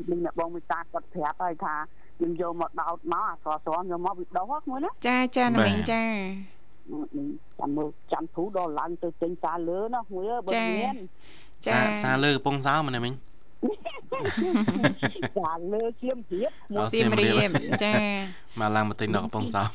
មីងអ្នកបងមេតាគាត់ប្រាប់ហើយថាយើងយកមកដោតមកអាស្រស់ស្រស់យកមកវាដោះហ្នឹងក្មួយណាចាចាណាមីងចាចាំមើលច័ន្ទធូដល់ឡើងទៅទិញសារលើណាក្មួយអើបើមានចាសាសាលើកំពង់សោមណាមីង សារលើជៀមព្រៀបអូសៀមរាបចាមកឡើងមកទិញនៅកំពង់សោម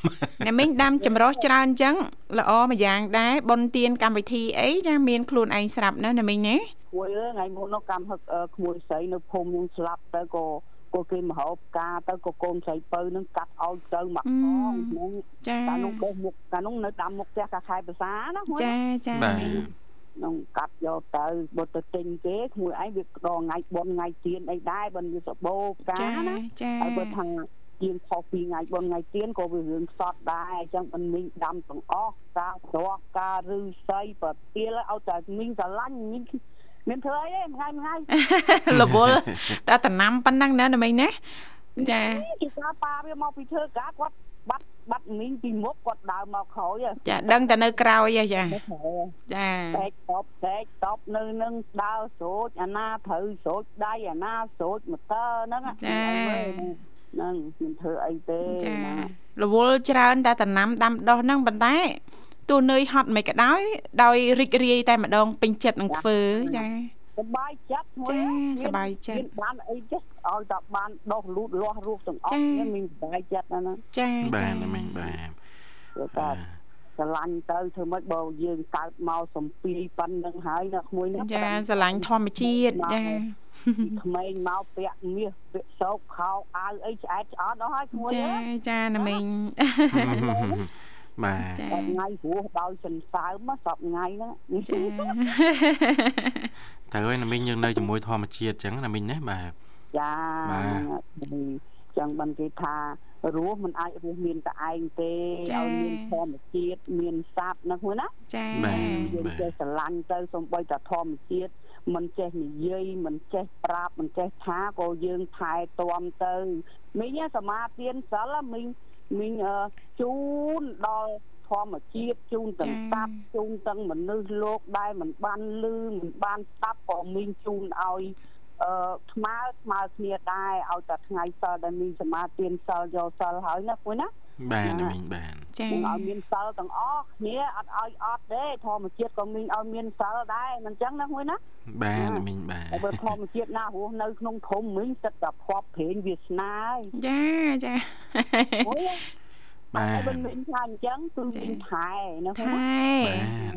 ណាមីងដាំចម្រោះច្រើនអញ្ចឹងល្អមួយយ៉ាងដែរបុណ្យទានកម្មវិធីអីចាមានខ្លួនឯងស្រាប់ណាណាមីងណាក្មួយអើយថ្ងៃមុននោះកម្មហឹកអឺក្មួយស្រីនៅភូមិនឹងស្លាប់ទៅក៏ក៏គេមហោបការទៅក៏កូនស្រីពៅនឹងកាត់ឲ្យទៅមកផងហ្នឹងចាកាលនោះបោះមុខកាលនោះនៅដាំមុខផ្ទះកាខែភាសាណាក្មួយចាចាបាទមីង នឹងកាត់យកទៅបើទៅទិញគេក្មួយឯងវាដងថ្ងៃបុណ្យថ្ងៃទៀនអីដែរបើវាសបោផ្កាចាណាចាហើយបើថាជាងខុសពីថ្ងៃបុណ្យថ្ងៃទៀនក៏វារឿងខ្សត់ដែរអញ្ចឹងមិនមីងដាំទាំងអស់ការស្រស់ការឬស័យប្រទាលឲ្យតែមីងស្រឡាញ់មីងមានធ្វើអីទេថ្ងៃថ្ងៃរវល់តែតំណាំប៉ុណ្ណឹងណាណាមីងណាចាគេថាប៉ាវាមកពីធ្វើការគាត់បាត់ បាត់មីងពីមុខគាត់ដើរមកក្រោយចាដឹងតែនៅក្រោយហ៎ចាហ៎ចាតែកតបតែកតបនៅនឹងដើរស្រូចអាណាត្រូវស្រូចដៃអាណាស្រូចម៉ូទ័រហ្នឹងហ្នឹងមិនធ្វើអីទេចាណារវល់ច្រើនតែតំណាំដាំដុះហ្នឹងប៉ុន្តែទោះនឿយហត់មិនក៏ដោយដោយរីករាយតែម្ដងពេញចិត្តនឹងធ្វើចា សบายចិត្តមួយ ចាសប្បាយចិត្ត មានបានអីចេះឲ្យតែបានដោះលូតលាស់រស់ទាំងអស់ ចា នេះមានសบายចិត្តណាស់ណា ចា បាទណាមីងបាទ ព្រោះថាស្រឡាញ់ទៅធ្វើម៉េចបើយើងកើតមកសំពីប៉ុណ្្នឹងហើយណាក្មួយណា ចាស្រឡាញ់ធម្មជាតិចា ក្មេងមកពាក់មាសពាក់សោកខោអាវអីឆ្អែតឆ្អត់អស់ហើយក្មួយ ចា ណា ចាណាមីង បាទចាតែថ្ងៃព្រោះដោយសន្សើមសពថ្ងៃហ្នឹងចាទៅហើយណាមីងយើងនៅជាមួយធម្មជាតិអញ្ចឹងណាមីងណាបាទចាបាទចឹងបានគេថារស់មិនអាចរស់មានតែឯងទេឲ្យមានធម្មជាតិមានសត្វណាហ្នឹងណាចាបាទយើងចេះស្រឡាញ់ទៅសំបីតែធម្មជាតិមិនចេះនិយាយមិនចេះប្រាប់មិនចេះថាក៏យើងថែទាំទៅមីងសមាទានសិលមីង មីងអឺជូនដល់ធម្មជាតិជូនទាំងសត្វជូនទាំងមនុស្សលោកដែលមិនបានលឺមិនបានស្ដាប់ក៏មីងជូនឲ្យអឺស្មើស្មើគ្នាដែរឲ្យតែថ្ងៃសិលដែលមីងសមាទានសិលយកសិលហើយណាពុយណាបាទណាមីងបាទចានឹងឲ្យមានសិលទាំងអស់គ្នាអត់ឲ្យអត់ទេធម្មជាតិក៏មានឲ្យមានសិលដែរមិនចឹងណាមួយណា បាទណាមីងបាទតែបើធម្មជាតិណារស់នៅក្នុងភូមិមិញសិតតែភ័ព្វព្រេងវាសនាហើយចាចាអូយបាតែទមិនមានថាអញ្ចឹងគឺមានថែណាថណាែ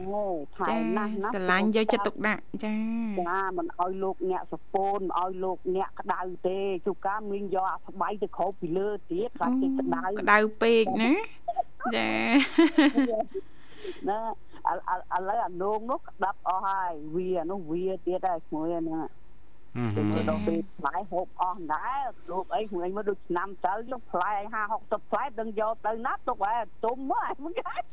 អូថែចាណាស់ណាស់ស្រឡាញ់យកចិត្តទុកដាក់ចាចាមិនឲ្យលោកអ្នកសពូនមិនឲ្យលោកអ្នកក្តៅទេជួកាមីងយកអាស្បៃទៅក្រោបពីលើទៀតខ្លាចគេក្តៅក្តៅពេកណាចាណា ឥឡូវឥឡូវអានងនោះក្តាប់អស់ហើយវាអានោះវាទៀតហើយឈ្មោះហ្នឹងហឹមហឹទៅមដល់ពេលផ្លែហូបអស់ដែរលោកអីខ្លួនឯងមកដូចឆ្នាំទៅយកផ្លែឯ50 60ផ្លែដឹងយកទៅណាទុកហើយទុំមកឯងមិនកាច់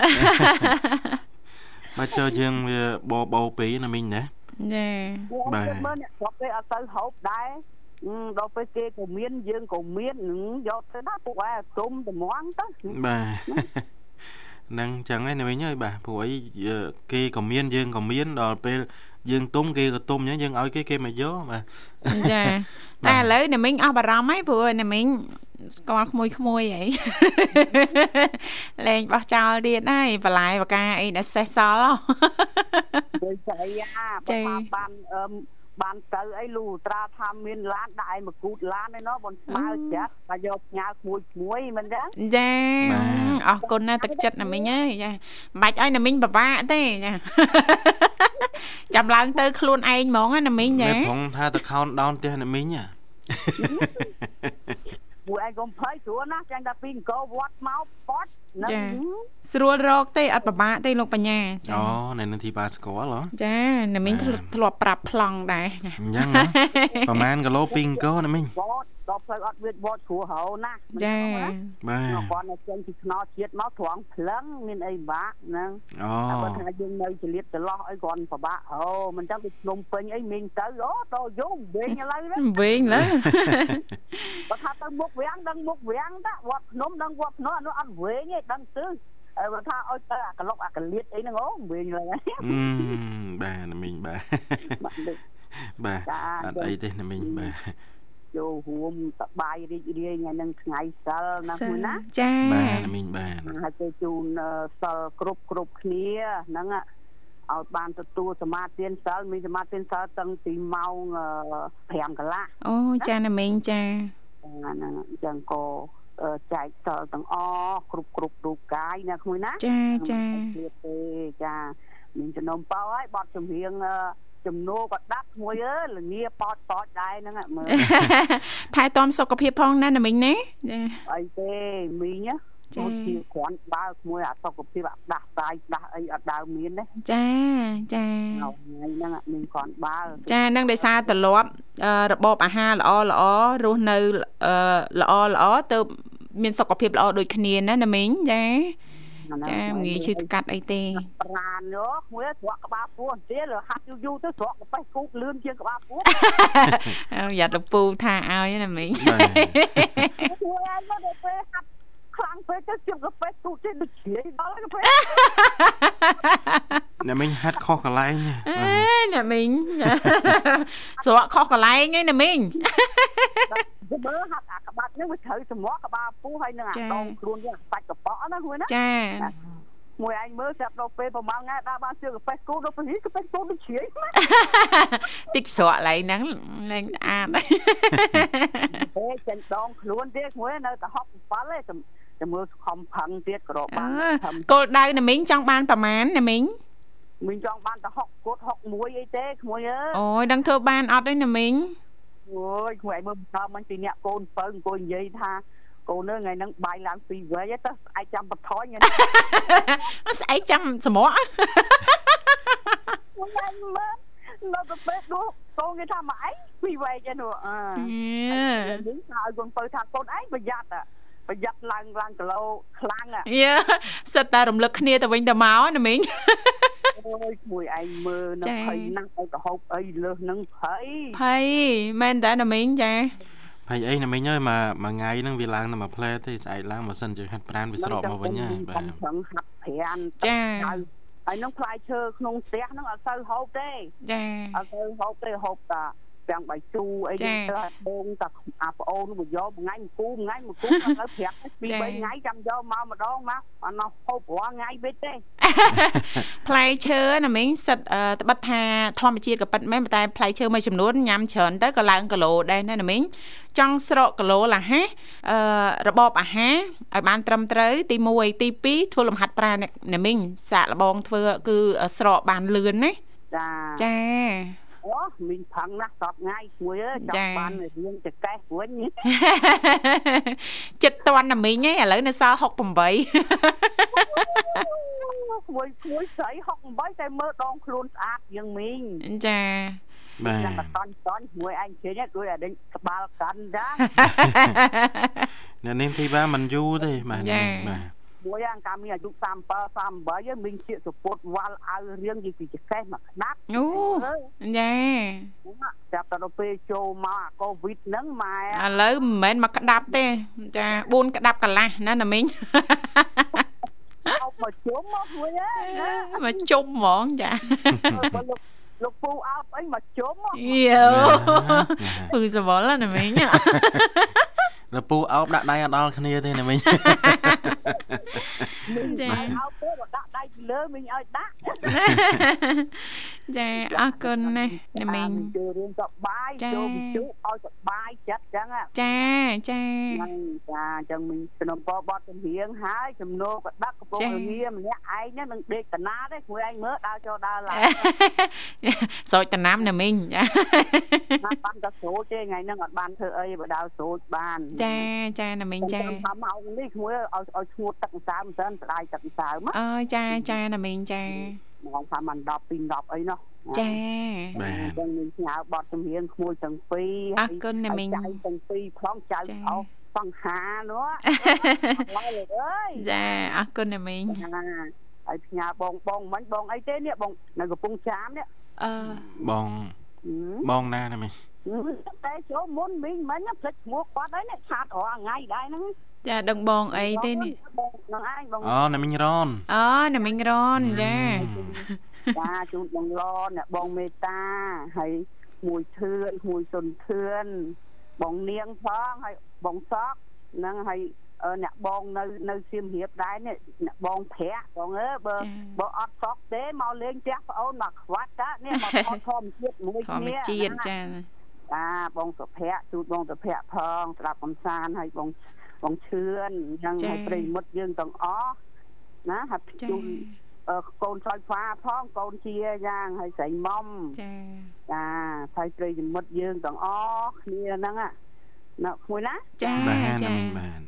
បើចុះយើងវាបបោពីណាមីងណាចាបាទយកមើលអ្នកស្រុកគេអត់ទៅហូបដែរអឺដល់ពេលគេក៏មានយើងក៏មាននឹងយកទៅណាទុកហើយទុំតម្ងទៅបាទ ហ្នឹងចឹងឯងណាមីងអើយបាទព្រោះអីគេក៏មានយើងក៏មានដល់ពេលយើងទុំគេក៏ទុំអញ្ចឹងយើងឲ្យគេគេមកយកបាទចាតែឥឡូវណាមីងអស់បារម្ភហើយព្រោះណាមីងស្គាល់ក្មួយក្មួយហីលែងបោះចោលទៀតហើយបន្លែបកាអីដែលសេះសល់ហ៎ដូចស្អីអាចា៎បើបានអឺ បានទៅអីលូត្រាថាមានឡានដាក់ឯមកគូតឡានឯណោះបងស្មើចាស់បើយកផ្ញើក្មួយក្មួយមិនចឹងចាអរគុណណាទឹកចិត្តណាមីងអើយចាមិនបាច់ឲ្យណាមីងពិបាកទេចាចាំឡើងទៅខ្លួនឯងហ្មងណាមីងចាមេប្រងថាទៅខោនដោនផ្ទះអ្នកមីងហ៎មួយឯងកុំភ័យស្រួលណាស់ចាញ់តែពីអង្គរវត្តមកប៉ត់ហ្នឹងចាស្រួលរកទេអត់ពិបាកទេលោកបញ្ញាចាអូនៅនឹងទីបាស្គាល់ហ៎ចាណាមីងធ្លាប់ធ្លាប់ប្រាប់ប្លង់ដែរចាអញ្ចឹងហ៎ប្រហែលគីឡូពីអង្គរអ្នកមីងវត្តដល់ផ្លូវអត់វាវត្តគ្រូហៅណាស់ចាបាគាត់នៅចេញពីខ្នោជាតិមកត្រង់ផ្លឹងមានអីបាក់ហ្នឹងអូតែបើថាយើងនៅចលៀតចន្លោះអីគ្រាន់ពិបាកអូមិនចឹងទៅភ្នំពេញអីមីងទៅអូតយងវិញឥឡូវហ្នឹងវិញឡើយបើថាទៅមុខវាំងដឹងមុខវាំងតាវត្តភ្នំដឹងវត្តភ្នំអានោះអត់វែងទេដឹងទិសអើបើថាឲ្យទៅអាក្លុកអាកលៀតអីហ្នឹងអូវិញឡើយអឺបាទអ្នកមីងបាទបាត់លើបាទចាអត់អីទេអ្នកមីងបាទចូលរួមសប្បាយរីករាយថ្ងៃហ្នឹងថ្ងៃសិលណាមួយណាចាបាទអ្នកមីងបាទហើយទៅជូនអឺសិលគ្រប់គ្រប់គ្នាហ្នឹងឲ្យបានទទួលសមាទានសិលមានសមាទានសិលតាំងពីម៉ោងអឺ5កន្លះអូចាណាមីងចាហ្នឹងអញ្ចឹងក៏អឺ ចែកសិលទាំងអស់គ្រប់គ្រប់រូបកាយណាក្មួយណាចាចាគ្លៀតទេចាមានចំណុំប៉ោហើយបត់ចម្រៀងអឺចំនួនក៏ដាក់ក្មួយអើយលងាប៉ោតប៉ោតដែរហ្នឹង ạ, មើលថែទាំសុខភាពផងណាណាមីងណាចាអីទេមីងណាចាចូលជាគ្រាន់បើក្មួយអាសុខភាពអាដាស់ស្រាយដាស់អីអត់ដើមមានទេចាចានៅថ្ងៃហ្នឹង ạ, មានគ្រាន់បើចានឹងដោយសារត្រឡប់អឺរបបអាហារល្អល្អរស់នៅអឺល្អល្អទៅ មានសុខភាពល្អដូចគ្នាណាណាមីងចាចាមិនងាយឈឺស្កាត់អីទេប្រានយោក្មួយស្រក់ក្បាលពោះទៀតលហាត់យូរយូរទៅស្រក់កប៉េះគូកលឿនជាងក្បាលពោះអើយ៉ាត់លពូថាឲ្យណាមីងបាទមួយឯងមកដល់ពេលហាត់ខ្លាំងពេកទៅជាងកប៉េះគូកទៀតដូចជ្រាយដល់កប៉េះអ្នកមីងហាត់ខុសកន្លែងណាអេណាមីងស្រកខុសកន្លែងឯណាមីង ទៅមើលហាត់អាក្បាច់ហ្នឹងវាត្រូវសម្រក់ក្បាលពោះហើយនឹងអាចា៎ដងខ្លួនវាសាច់កប៉ក់ណាគួយណាចាមួយឯងមើលស្រាប់ដល់ពេលប្រហែលថ្ងៃដើរបានជើងកប៉េះគូដល់ពេលនេះកប៉េះគូដូចជ្រាយណាតិចស្រកឡៃហ្នឹងលែងស្អាតទេចេញដងខ្លួនទៀតគួយនៅតែ67ទេតែមើលខំផឹងទៀតក៏រកអបានឺខំគោលដៅណាមីងចង់បានប្រមាណណាមីងមីងចង់បានតែ60គត់61អីទេក្មួយអើយអូយដឹងធ្វើបានអត់ទេណាមីង អើយខ្លួនឯងមើលម្ដងមិញពីអ្នកកូនបើអង្គុយនិយាយថាកូនហ្នឹងថ្ងៃហ្នឹងបាយឡើងពីវ័យទៅស្អែកចាំបថយហ្នឹងស្អែកចាំសម្រក់ខ្ញុំមើលនៅទៅពេលនោះកូនគេថាមកអីពីវ័យចឹងនោះអឺយើងថាឲ្យកូនបើថាកូនឯងប្រយ័ត្នប្រយ័ត្នឡើងឡើងគីឡូខ្លាំងហ៎សិតតែរំលឹកគ្នាទៅវិញទៅមកណាមីង អូយមួយឯងមើលនៅចា៎ភ័យណាស់ឲ្យទៅហូបអីលើសនឹងភ័យភ័យមែនតើណាមីងចាភ័យអីអ្នកមីងអើយមកមួយថ្ងៃហ្នឹងវាឡើងតែមួយផ្លែទេស្អែកឡើងមកសិនជើងហាត់ប្រានវាស្រកមកវិញហើយបាកំទប្រឹងហាត់ប្រានចាហើយហើយនឹងផ្លែឈើក្នុងផ្ទះហ្នឹងអត់សូវហូបទេចាអត់សូវហូបទេហូបតា ទាំងបាយជូរអីចាហ្នឹងទៅឲ្យបងតាអាប្អូនមកយកមួយថ្ងៃមួយគូមួយថ្ងៃមួយគូទៅប្រាប់ពីរបីថ្ងៃចាំយកមកម្ដងមកអត់ណោះហូបរាល់ថ្ងៃវិញទេផ្លែឈើណាមីងសិតអឺត្បិតថាធម្មជាតិក៏ប៉ិតមែនប៉ុន្តែផ្លែឈើមួយចំនួនញ៉ាំច្រើនទៅក៏ឡើងគីឡូដែរណាណាមីងចង់ស្រកគីឡូលះហេះអឺរបបអាហារឲ្យបានត្រឹមត្រូវទី1ទី2ធ្វើលំហាត់ប្រាណណាមីងសាកល្បងធ្វើគឺស្រកបានលឿនណាចាចា អូមីងផឹងណាស់សពថ្ងៃមួយអើយចចាង់បានរៀងចកេះវិញចិត្តតន់ណាមីងឯងឥឡូវនៅសល់68មួយមួយស្រី68តែមើលដងខ្លួនស្អាតជាងមីងចាបាទចាំតែតន់តន់មួយឯងជិញដូចអាដេញក្បាលកាន់ចាអ្នកនាងធីបាមិនយូរទេបាទអ្នកនាងបាទ មួយអាកាមីអាយុ37 38មីងជាសពុតវល់អៅរៀងយីពីចកេះមកក្តាប់អូអើយចាចាប់តែដល់ពេលចូលមកអាកូវីដហ្នឹងម៉ែឥឡូវមិនមែនមកក្តាប់ទេចា4ក្តាប់កន្លះណាណាមីងអប់មកជុំមកមួយអើយណាមកជុំហ្មងចាបើលោកលោកពូអោបអីមកជុំមកយោពឺសវល់ណាមីង រពូអោបដាក់ដៃអត់ដល់គ្នាទេណាមិញចាឲ្យទៅដាក់ដៃពីលើមិញឲ្យដាក់ ចាអរគុណណាស់ណាមីងចូលរឿងសប្បាយចូលវិជុឲ្យសប្បាយចិត្តចឹងចាចាហ្នឹងចាចឹងមីងក្នុងពបត់ចម្រៀងហើយចំនួនក៏ដឹកកំពុងងារម្នាក់ឯងហ្នឹងនឹងដេកតាណាទេគួរឯងមើលដើរចូលដើរឡើងសោចតាណាំណាមីងចាបានក៏ស្រូចទេថ្ងៃហ្នឹងអត់បានធ្វើអីបើដើរស្រូចបាន ចាចាណាមីងចាថាម៉ោងនេះគួរឲ្យឲ្យឈ្ងួតទឹកម្សៅមិនសិនស្ដាយទឹកម្សៅមកអើចាចាណាមីងចា ម៉ោងប្រហែល10ពី10អីនោះចាបាទចឹងមានផ្ញើបត់ជំនាញក្មួយទាំងពីរអរគុណណាមីងចៅទាំងពីរផងចៅអស់សង្ហានោះឡើយអើយចាអរគុណណាមីងហើយផ្ញើបងបងមិញបងអីទេនេះបងនៅកំពង់ចាមនេះអឺបងបងណាណាមីងតែចូលមុនមីងមិញភ្លេចឈ្មោះគាត់ហើយនេះឆាតរាល់ថ្ងៃដែរហ្នឹង ចាដឹងបងអីទេនេះនឹងឯងបងអូណាមីងរនអូណាមីងរនចាចាជូនបងឡអ្នកបងមេតាហើយមួយធឿនមួយសុនធឿនបងនាងផងហើយបងសក់ហ្នឹងហើយអ្នកបងនៅនៅសៀមរាបដែរនេះអ្នកបងប្រាក់បងអើបើបើអត់សក់ទេមកលេងផ្ទះប្អូនមកខ្វាត់តានេះមកថតធម្មជាតិមួយគ្នាធម្មជាតិចាចាបងសុភ័ក្រជូនបងសុភ័ក្រផងស្ដាប់កំសាន្តហើយបង បងឈឿនយ៉ាងហើយប្រិមិត្តយើងទាំងអស់ណាហើយជូនកូនឆ្លៃฟ้าផងកូនជាយ៉ាងហើយស្រីមុំចាចាហើយប្រិមិត្តយើងទាំងអស់គ្នាហ្នឹងណាមួយណាចាចាបាទ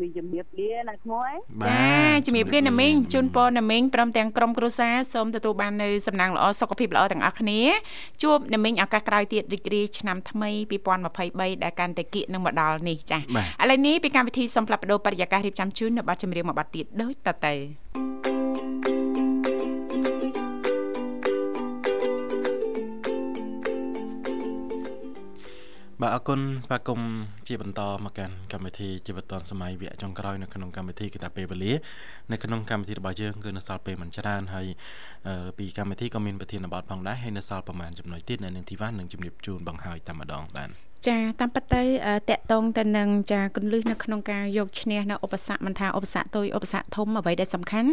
មានជំរាបលាណាក្មួយចាជំរាបលាណាមីងជូនពរណាមីងព្រមទាំងក្រុមគ្រួសារសូមទទួលបាននៅសំណាងល្អសុខភាពល្អទាំងអស់គ្នាជួបណាមីងឱកាសក្រោយទៀតរីករាយឆ្នាំថ្មី2023ដែលកាន់តែគៀកនឹងមកដល់នេះចាឥឡូវនេះពីកម្មវិធីសូមផ្លាប់បដោបរិយាកាសរៀបចំជូននៅប័ណ្ណចម្រៀងមួយប័ណ្ណទៀតដូចតទៅ បាទអរគុណស្វាគមន៍ជាបន្តមកកាន់កម្មវិធីជីវិតឌွန်សម័យវគ្គចុងក្រោយនៅក្នុងកម្មវិធីគឺថាពេលវេលានៅក្នុងកម្មវិធីរបស់យើងគឺនៅសល់ពេលមិនច្រើនហើយពីកម្មវិធីក៏មានប្រធានបទផងដែរហើយនៅសល់ប្រហែលចំណុចទៀតនៅនឹងទីវ៉ាន់នឹងជំរាបជូនបងហើយតែម្ដងបាទ ចាតាមពិតទៅតកតងទៅនឹងចាគន្លឹះនៅក្នុងការយកឈ្នះនៅឧបសគ្គមិនថាឧបសគ្គតូចឧបសគ្គធំអ្វីដែលសំខាន់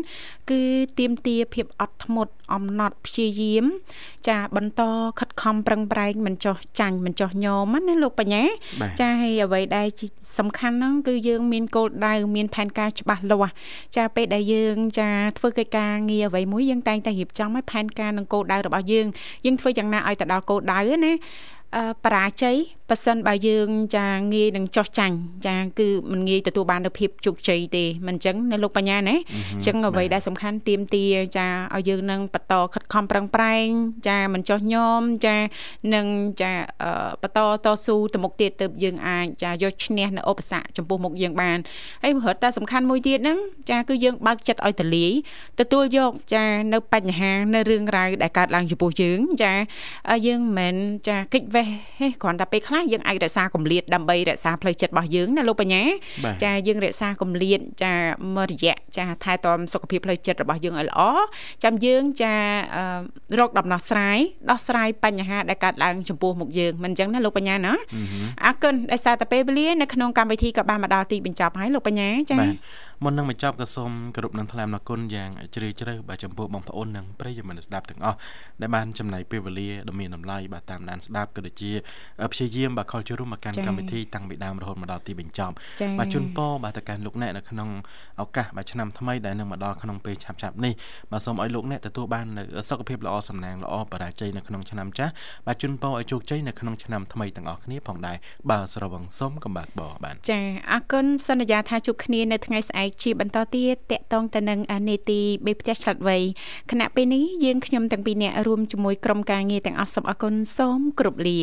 គឺទៀមទាភាពអត់ធ្មត់អំណត់ព្យាយាម ចាបន្តខិតខំប្រឹងប្រែងមិនចោះចាញ់មិនចោះញោមណាលោកបញ្ញាចាហើយអ្វីដែលសំខាន់ហ្នឹងគឺយើងមានគោលដៅមានផែនការច្បាស់លាស់ចាពេលដែលយើងចាធ្វើកិច្ចការងារអ្វីមួយយើងតែងតែរៀបចំឲ្យផែនការនិងគោលដៅរបស់យើងយើងធ្វើយ៉ាងណាឲ្យទៅដល់គោលដៅណា បរាជ័យប៉ះសិនបើយើងចាងាយនឹងចោះចាញ់ចាគឺមិនងាយទទួលបាននូវភាពជោគជ័យទេមិនអញ្ចឹងនៅលោកបញ្ញាណាអញ្ចឹងអ្វីដែលសំខាន់ទៀមទាចាឲ្យយើងនឹងបន្តខិតខំប្រឹងប្រែងចាមិនចោះញោមចានឹងចាបន្តតស៊ូទៅមុខទៀតទៅយើងអាចចាយកឈ្នះនៅឧបសគ្គចំពោះមុខយើងបានហើយរត់តែសំខាន់មួយទៀតហ្នឹងចាគឺយើងបើកចិត្តឲ្យទលាយទទួលយកចានៅបញ្ហានៅរឿងរ៉ាវដែលកើតឡើងចំពោះយើងចាយើងមិនមែនចាគិតវេះហេគ្រាន់តែពេលខ្លះយើងអាចរក្សាកម្លៀតដើម្បីរក្សាផ្លូវចិត្តរបស់យើងណាលោកបញ្ញាចាយើងរក្សាកម្លៀតចាមួយរយៈចាថែទាំសុខភាពផ្លូវចិត្តរបស់យើងឲ្យល្អចាំយើងចារកដំណោះស្រាយដោះស្រាយបញ្ហាដែលកើតឡើងចំពោះមុខយើងមិនអញ្ចឹងណាលោកបញ្ញាណាអរគុណដោយសារតែពេលវេលានៅក្នុងកម្មវិធីក៏បានមកដល់ទីបញ្ចប់ហើយលោកបញ្ញាចា៎ មុននឹងបញ្ចប់ក៏សូមគោរពនឹងថ្លែងអរគុណយ៉ាងជ្រាលជ្រៅបាទចំពោះបងប្អូននិងប្រិយមិត្តស្ដាប់ទាំងអស់ដែលបានចំណាយពេលវេលាដ៏មានតម្លៃបាទតាមដានស្ដាប់ក៏ដូចជាព្យាយាមបាទខលចូលរួមមកកាន់កម្មវិធីតាំងពីដើមរហូតមកដល់ទីបញ្ចប់បាទជូនពរបាទទៅកាន់លោកអ្នកនៅក្នុងឱកាសបាទឆ្នាំថ្មីដែលនឹងមកដល់ក្នុងពេលឆាប់ឆាប់នេះបាទសូមឲ្យលោកអ្នកទទួលបាននៅសុខភាពល្អសំណាងល្អបរាជ័យនៅក្នុងឆ្នាំចាស់បាទជូនពរឲ្យជោគជ័យនៅក្នុងឆ្នាំថ្មីទាំងអស់គ្នាផងដែរបាទស្រវឹងសូមកំបាទបបាទចាអរគុណសន្យាថាជួបគ្នានៅថ្ងៃស្អែកជាបន្តទៀតតកតងទៅនឹងនេតិបេផ្ទះឆ្លាតវៃគណៈពេលនេះយើងខ្ញុំទាំងពីរនាក់រួមជាមួយក្រុមការងារទាំងអស់សូមអរគុណសូមគោរពលា